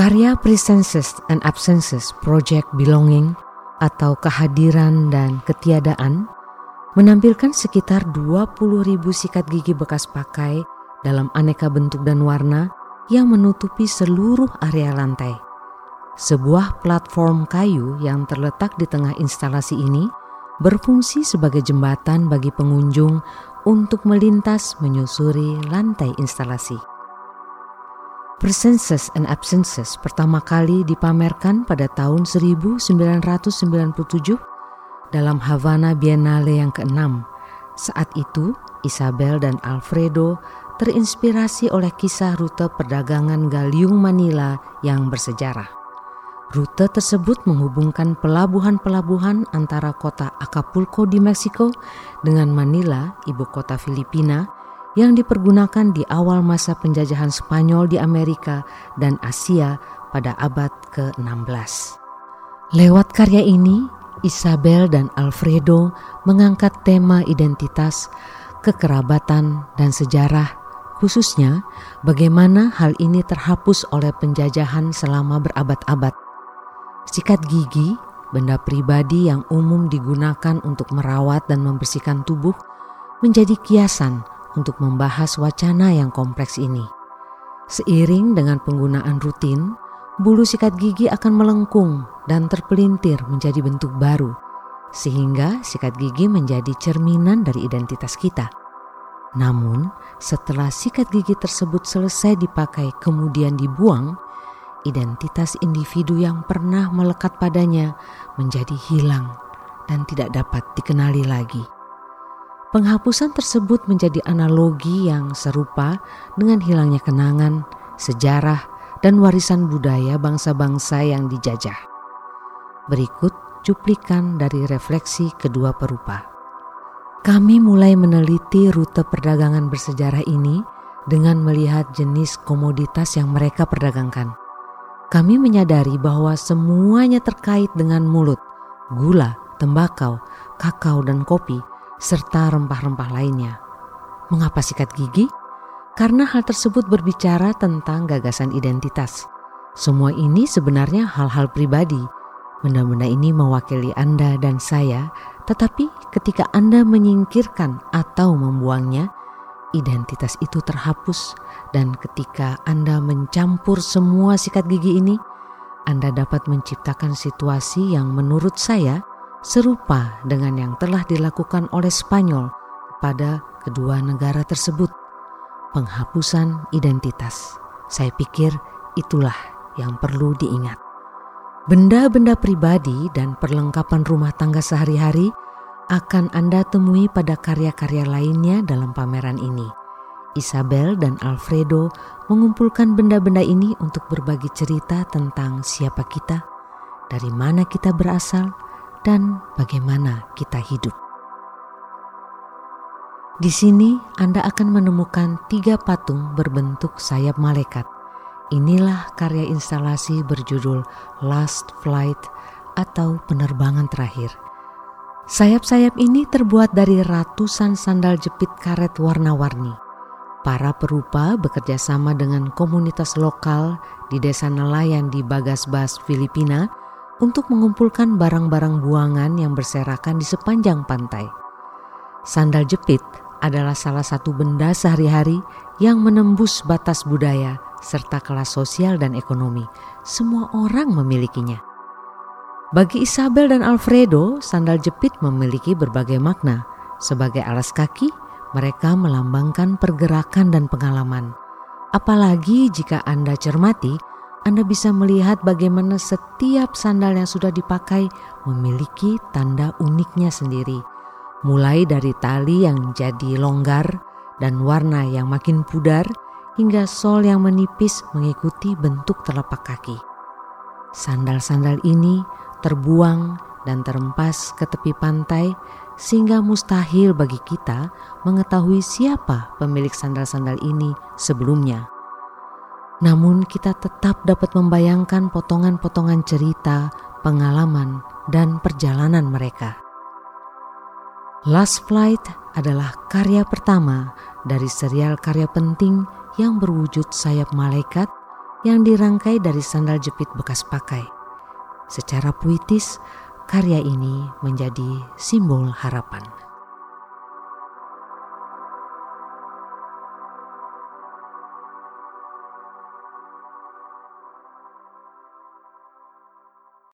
Karya Presences and Absences Project Belonging atau kehadiran dan ketiadaan menampilkan sekitar 20 ribu sikat gigi bekas pakai dalam aneka bentuk dan warna yang menutupi seluruh area lantai. Sebuah platform kayu yang terletak di tengah instalasi ini berfungsi sebagai jembatan bagi pengunjung untuk melintas menyusuri lantai instalasi. Presences and Absences pertama kali dipamerkan pada tahun 1997 dalam Havana Biennale yang keenam. Saat itu, Isabel dan Alfredo terinspirasi oleh kisah rute perdagangan Galiung Manila yang bersejarah. Rute tersebut menghubungkan pelabuhan-pelabuhan antara kota Acapulco di Meksiko dengan Manila, ibu kota Filipina, yang dipergunakan di awal masa penjajahan Spanyol di Amerika dan Asia pada abad ke-16. Lewat karya ini, Isabel dan Alfredo mengangkat tema identitas, kekerabatan, dan sejarah, khususnya bagaimana hal ini terhapus oleh penjajahan selama berabad-abad. Sikat gigi, benda pribadi yang umum digunakan untuk merawat dan membersihkan tubuh, menjadi kiasan untuk membahas wacana yang kompleks ini. Seiring dengan penggunaan rutin, bulu sikat gigi akan melengkung dan terpelintir menjadi bentuk baru, sehingga sikat gigi menjadi cerminan dari identitas kita. Namun, setelah sikat gigi tersebut selesai dipakai kemudian dibuang, identitas individu yang pernah melekat padanya menjadi hilang dan tidak dapat dikenali lagi. Penghapusan tersebut menjadi analogi yang serupa dengan hilangnya kenangan, sejarah, dan warisan budaya bangsa-bangsa yang dijajah. Berikut cuplikan dari refleksi kedua perupa. Kami mulai meneliti rute perdagangan bersejarah ini dengan melihat jenis komoditas yang mereka perdagangkan. Kami menyadari bahwa semuanya terkait dengan mulut, gula, tembakau, kakao, dan kopi – serta rempah-rempah lainnya. Mengapa sikat gigi? Karena hal tersebut berbicara tentang gagasan identitas. Semua ini sebenarnya hal-hal pribadi. Benda-benda ini mewakili Anda dan saya, tetapi ketika Anda menyingkirkan atau membuangnya, identitas itu terhapus, dan ketika Anda mencampur semua sikat gigi ini, Anda dapat menciptakan situasi yang menurut saya serupa dengan yang telah dilakukan oleh Spanyol pada kedua negara tersebut. Penghapusan identitas. Saya pikir itulah yang perlu diingat. Benda-benda pribadi dan perlengkapan rumah tangga sehari-hari akan Anda temui pada karya-karya lainnya dalam pameran ini. Isabel dan Alfredo mengumpulkan benda-benda ini untuk berbagi cerita tentang siapa kita, dari mana kita berasal, dan bagaimana kita hidup. Di sini Anda akan menemukan tiga patung berbentuk sayap malaikat. Inilah karya instalasi berjudul Last Flight atau penerbangan terakhir. Sayap-sayap ini terbuat dari ratusan sandal jepit karet warna-warni. Para perupa bekerja sama dengan komunitas lokal di desa nelayan di Bagasbas, Filipina untuk mengumpulkan barang-barang buangan yang berserakan di sepanjang pantai. Sandal jepit adalah salah satu benda sehari-hari yang menembus batas budaya serta kelas sosial dan ekonomi. Semua orang memilikinya. Bagi Isabel dan Alfredo, sandal jepit memiliki berbagai makna. Sebagai alas kaki, mereka melambangkan pergerakan dan pengalaman. Apalagi jika Anda cermati, anda bisa melihat bagaimana setiap sandal yang sudah dipakai memiliki tanda uniknya sendiri, mulai dari tali yang jadi longgar dan warna yang makin pudar, hingga sol yang menipis mengikuti bentuk telapak kaki. Sandal-sandal ini terbuang dan terempas ke tepi pantai, sehingga mustahil bagi kita mengetahui siapa pemilik sandal-sandal ini sebelumnya namun kita tetap dapat membayangkan potongan-potongan cerita, pengalaman, dan perjalanan mereka. Last Flight adalah karya pertama dari serial karya penting yang berwujud sayap malaikat yang dirangkai dari sandal jepit bekas pakai. Secara puitis, karya ini menjadi simbol harapan.